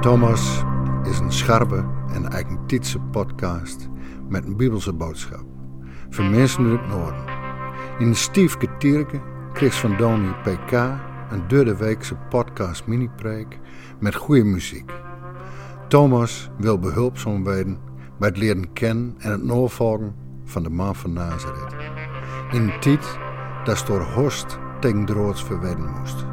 Thomas is een scherpe en eigentietse podcast met een bibelse boodschap. Voor mensen uit het noorden. In stiefke tierke kreeg van Doni PK een derde weekse podcast mini-preek met goede muziek. Thomas wil behulpzaam worden bij het leren kennen en het navolgen van de man van Nazareth. In een tijd dat door Horst droods verwedden moest.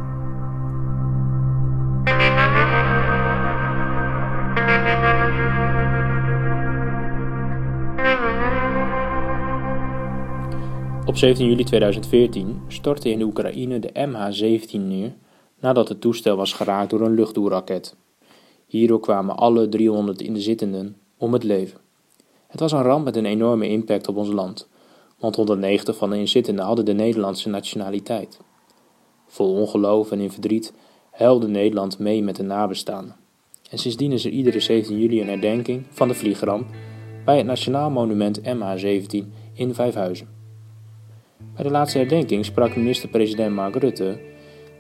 Op 17 juli 2014 stortte in de Oekraïne de MH17 neer nadat het toestel was geraakt door een luchtdoelraket. Hierdoor kwamen alle 300 inzittenden om het leven. Het was een ramp met een enorme impact op ons land, want 190 van de inzittenden hadden de Nederlandse nationaliteit. Vol ongeloof en in verdriet huilde Nederland mee met de nabestaanden. En sindsdien is er iedere 17 juli een herdenking van de vliegramp bij het Nationaal Monument MH17 in Vijfhuizen. Bij de laatste herdenking sprak minister-president Mark Rutte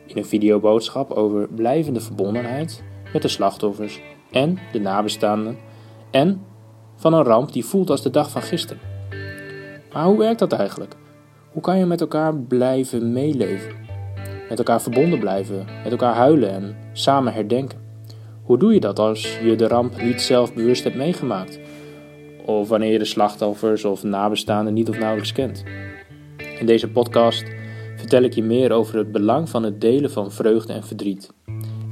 in een videoboodschap over blijvende verbondenheid met de slachtoffers en de nabestaanden en van een ramp die voelt als de dag van gisteren. Maar hoe werkt dat eigenlijk? Hoe kan je met elkaar blijven meeleven? Met elkaar verbonden blijven, met elkaar huilen en samen herdenken? Hoe doe je dat als je de ramp niet zelf bewust hebt meegemaakt? Of wanneer je de slachtoffers of nabestaanden niet of nauwelijks kent? In deze podcast vertel ik je meer over het belang van het delen van vreugde en verdriet.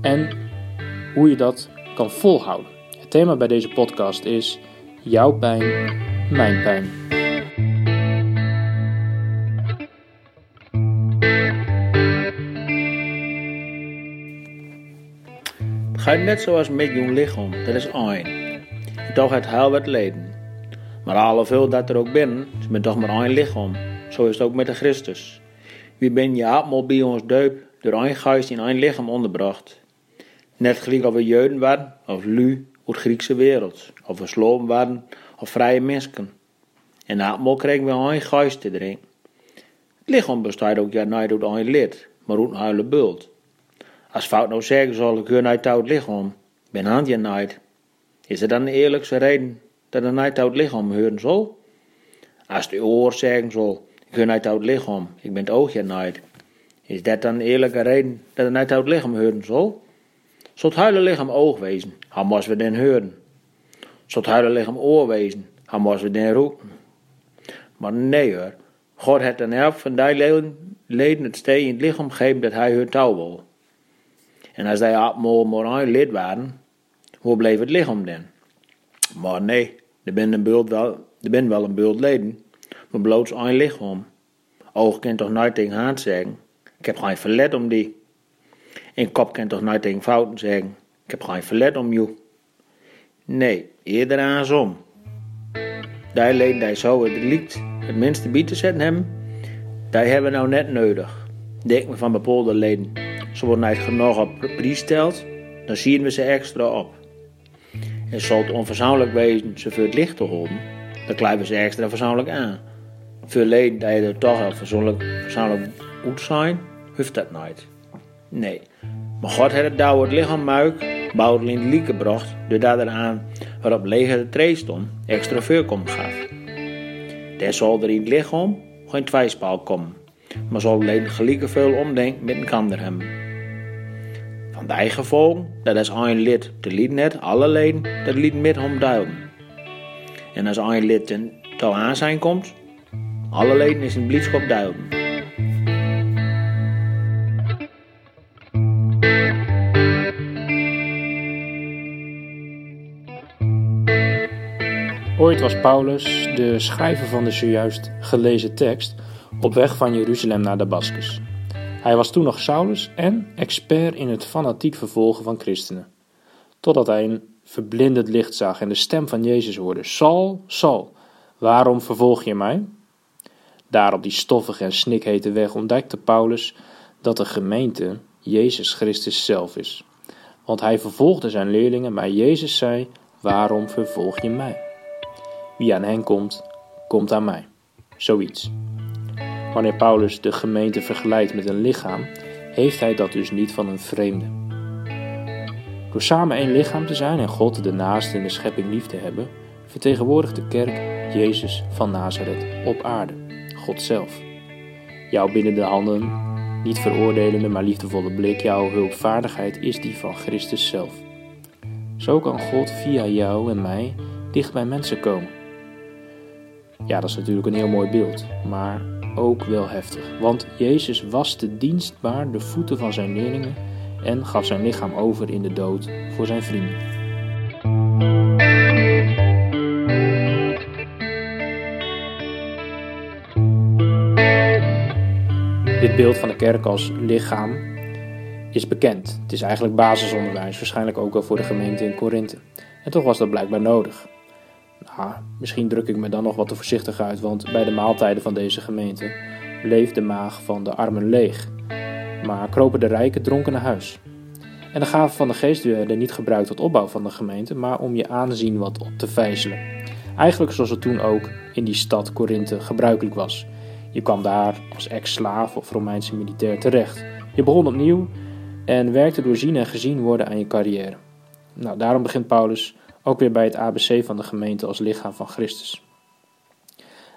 En hoe je dat kan volhouden. Het thema bij deze podcast is Jouw pijn, mijn pijn. Net zoals met je lichaam, dat is één. Toch het heel wat leden. Maar alle veel dat er ook binnen, is met toch maar één lichaam. Zo is het ook met de Christus. Wie ben je allemaal bij ons deup, door één geest in één lichaam onderbracht. Net gelijk of we Joden waren, of lu uit Griekse wereld, of we slopen waren, of vrije mensen. En allemaal kregen we één geest te drinken. Het lichaam bestaat ook ja niet uit één lid, maar uit een hele bult. Als fout nou zeggen zal, ik uit het lichaam, ben hand je niet. Is er dan een eerlijkste reden dat een uit het lichaam horen zal? Als de oor zeggen zal, ik hun uit het lichaam, ik ben het oogje niet. Is dat dan een eerlijke reden dat een uit het lichaam horen zal? Zal het hele lichaam oog wezen, dan we den horen. Zal het hele lichaam oor wezen, dan we den roepen. Maar nee hoor, God heeft een helft van die leden, het stee in het lichaam gegeven dat hij hun touw wil. En als allemaal maar een lid waren, hoe bleef het lichaam dan? Maar nee, er ben, een bult wel, er ben wel een bult leden, maar bloots één lichaam. Oog kan toch nooit tegen hand zeggen, ik heb geen verlet om die. En kop kan toch nooit tegen fouten zeggen, ik heb geen verlet om jou. Nee, eerder aansom. Die leden die zo het liekt het minste bij te zetten hebben, die hebben nou net nodig. Denk me van bepaalde leden. Ze worden niet genoeg op prijs stelt, dan zien we ze extra op. En zal het onverzoenlijk wezen ze voor het licht te houden, dan blijven ze extra verzoenlijk aan. Voor leden die er toch al verzoenlijk goed zijn, hoeft dat niet. Nee, maar God heeft het douw het lichaam muik, bouwt in de lieke bracht, doordat er aan waarop leger de tree stond, extra voorkom gaf. Daar zal er in het lichaam geen twijspal komen, maar zal alleen gelijke veel omdenken met een kander hebben. Gevolgen dat als een lid te lied net alle leden dat lied met hem duiden. En als een lid ten touw aan zijn komt, alle leden is in blijdschap duiden. Ooit was Paulus, de schrijver van de zojuist gelezen tekst, op weg van Jeruzalem naar Damascus. Hij was toen nog Saulus en expert in het fanatiek vervolgen van christenen. Totdat hij een verblindend licht zag en de stem van Jezus hoorde: Saul, Saul, waarom vervolg je mij? Daar op die stoffige en snikhete weg ontdekte Paulus dat de gemeente Jezus Christus zelf is. Want hij vervolgde zijn leerlingen, maar Jezus zei: Waarom vervolg je mij? Wie aan hen komt, komt aan mij. Zoiets. Wanneer Paulus de gemeente vergelijkt met een lichaam, heeft hij dat dus niet van een vreemde. Door samen één lichaam te zijn en God de naaste en de schepping lief te hebben, vertegenwoordigt de kerk Jezus van Nazareth op aarde, God zelf. Jouw binnen de handen, niet veroordelende maar liefdevolle blik, jouw hulpvaardigheid is die van Christus zelf. Zo kan God via jou en mij dicht bij mensen komen. Ja, dat is natuurlijk een heel mooi beeld, maar ook wel heftig. Want Jezus waste dienstbaar de voeten van zijn leerlingen en gaf zijn lichaam over in de dood voor zijn vrienden. Dit beeld van de kerk als lichaam is bekend. Het is eigenlijk basisonderwijs, waarschijnlijk ook wel voor de gemeente in Korinthe. En toch was dat blijkbaar nodig. Misschien druk ik me dan nog wat te voorzichtig uit, want bij de maaltijden van deze gemeente bleef de maag van de armen leeg, maar kropen de rijken dronken naar huis. En de gaven van de geest werden niet gebruikt tot opbouw van de gemeente, maar om je aanzien wat op te vijzelen. Eigenlijk zoals het toen ook in die stad Korinthe gebruikelijk was. Je kwam daar als ex-slaaf of Romeinse militair terecht. Je begon opnieuw en werkte door zien en gezien worden aan je carrière. Nou, daarom begint Paulus ook weer bij het ABC van de gemeente als lichaam van Christus.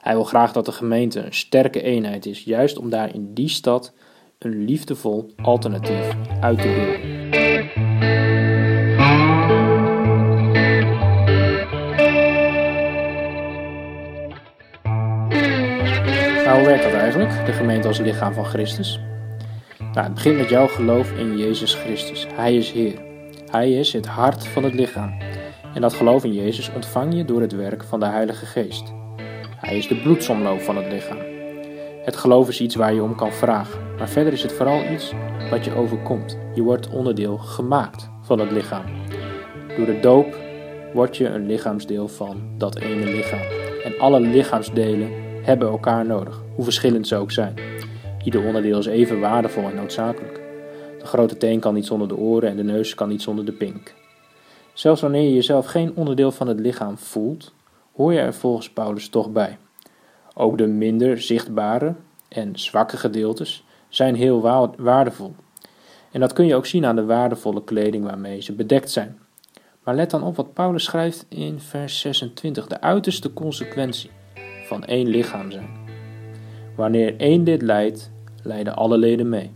Hij wil graag dat de gemeente een sterke eenheid is, juist om daar in die stad een liefdevol alternatief uit te beelden. Nou, hoe werkt dat eigenlijk, de gemeente als lichaam van Christus? Nou, het begint met jouw geloof in Jezus Christus. Hij is Heer. Hij is het hart van het lichaam. En dat geloof in Jezus ontvang je door het werk van de Heilige Geest. Hij is de bloedsomloop van het lichaam. Het geloof is iets waar je om kan vragen, maar verder is het vooral iets wat je overkomt. Je wordt onderdeel gemaakt van het lichaam. Door de doop word je een lichaamsdeel van dat ene lichaam. En alle lichaamsdelen hebben elkaar nodig, hoe verschillend ze ook zijn. Ieder onderdeel is even waardevol en noodzakelijk. De grote teen kan niet zonder de oren en de neus kan niet zonder de pink. Zelfs wanneer je jezelf geen onderdeel van het lichaam voelt, hoor je er volgens Paulus toch bij. Ook de minder zichtbare en zwakke gedeeltes zijn heel waardevol. En dat kun je ook zien aan de waardevolle kleding waarmee ze bedekt zijn. Maar let dan op wat Paulus schrijft in vers 26, de uiterste consequentie van één lichaam zijn. Wanneer één dit leidt, leiden alle leden mee.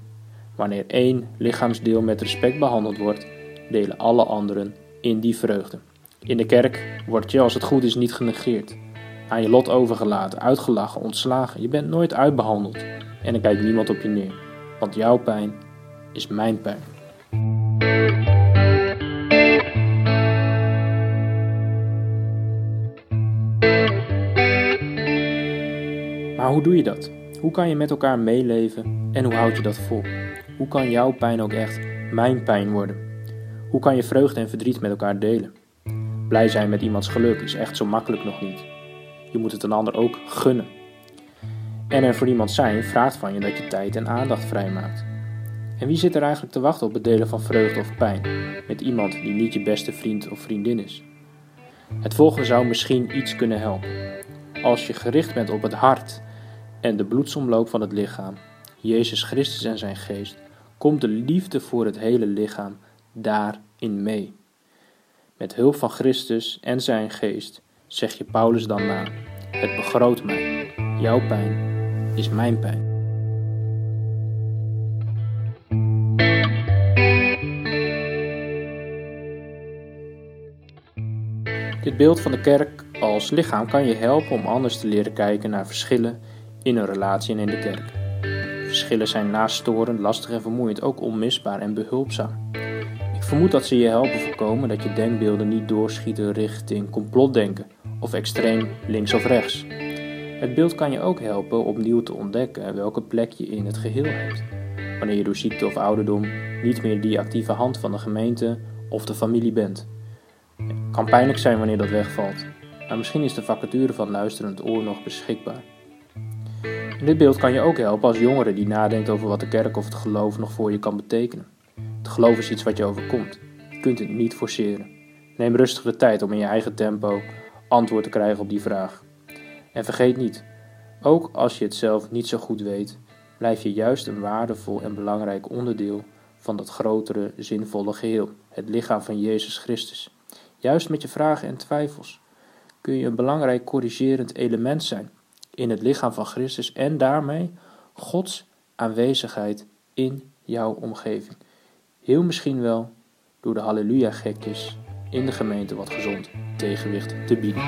Wanneer één lichaamsdeel met respect behandeld wordt, delen alle anderen in die vreugde. In de kerk word je, als het goed is, niet genegeerd. Aan je lot overgelaten, uitgelachen, ontslagen. Je bent nooit uitbehandeld. En er kijkt niemand op je neer. Want jouw pijn is mijn pijn. Maar hoe doe je dat? Hoe kan je met elkaar meeleven en hoe houd je dat vol? Hoe kan jouw pijn ook echt mijn pijn worden? Hoe kan je vreugde en verdriet met elkaar delen? Blij zijn met iemands geluk is echt zo makkelijk nog niet. Je moet het een ander ook gunnen. En er voor iemand zijn vraagt van je dat je tijd en aandacht vrijmaakt. En wie zit er eigenlijk te wachten op het delen van vreugde of pijn met iemand die niet je beste vriend of vriendin is? Het volgende zou misschien iets kunnen helpen. Als je gericht bent op het hart en de bloedsomloop van het lichaam, Jezus Christus en zijn geest, komt de liefde voor het hele lichaam daarin mee. Met hulp van Christus en zijn geest zeg je Paulus dan na: Het begroot mij. Jouw pijn is mijn pijn. Dit beeld van de kerk als lichaam kan je helpen om anders te leren kijken naar verschillen in een relatie en in de kerk. Verschillen zijn naast storend, lastig en vermoeiend ook onmisbaar en behulpzaam. Vermoed dat ze je helpen voorkomen dat je denkbeelden niet doorschieten richting complotdenken of extreem links of rechts. Het beeld kan je ook helpen opnieuw te ontdekken welke plek je in het geheel hebt. Wanneer je door ziekte of ouderdom niet meer die actieve hand van de gemeente of de familie bent. Het kan pijnlijk zijn wanneer dat wegvalt, maar misschien is de vacature van luisterend oor nog beschikbaar. Dit beeld kan je ook helpen als jongere die nadenkt over wat de kerk of het geloof nog voor je kan betekenen. Geloof is iets wat je overkomt. Je kunt het niet forceren. Neem rustig de tijd om in je eigen tempo antwoord te krijgen op die vraag. En vergeet niet, ook als je het zelf niet zo goed weet, blijf je juist een waardevol en belangrijk onderdeel van dat grotere, zinvolle geheel, het lichaam van Jezus Christus. Juist met je vragen en twijfels kun je een belangrijk corrigerend element zijn in het lichaam van Christus en daarmee Gods aanwezigheid in jouw omgeving. Heel misschien wel door de halleluja-gekjes in de gemeente wat gezond tegenwicht te bieden.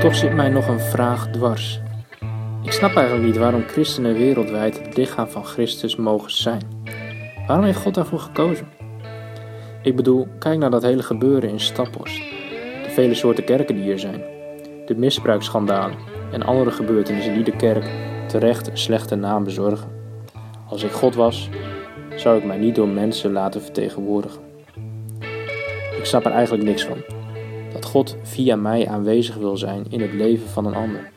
Toch zit mij nog een vraag dwars. Ik snap eigenlijk niet waarom christenen wereldwijd het lichaam van Christus mogen zijn. Waarom heeft God daarvoor gekozen? Ik bedoel, kijk naar dat hele gebeuren in Staphorst. De vele soorten kerken die hier zijn. De misbruiksschandalen en andere gebeurtenissen die de kerk terecht slechte naam bezorgen. Als ik God was, zou ik mij niet door mensen laten vertegenwoordigen. Ik snap er eigenlijk niks van. Dat God via mij aanwezig wil zijn in het leven van een ander.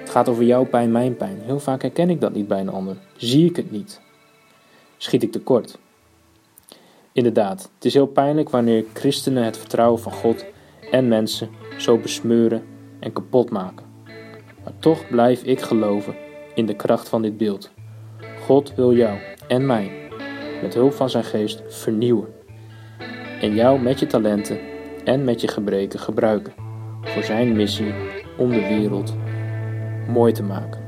Het gaat over jouw pijn, mijn pijn. Heel vaak herken ik dat niet bij een ander. Zie ik het niet. Schiet ik tekort. Inderdaad, het is heel pijnlijk wanneer christenen het vertrouwen van God en mensen zo besmeuren en kapot maken. Maar toch blijf ik geloven in de kracht van dit beeld. God wil jou en mij met hulp van zijn geest vernieuwen. En jou met je talenten en met je gebreken gebruiken voor zijn missie om de wereld mooi te maken.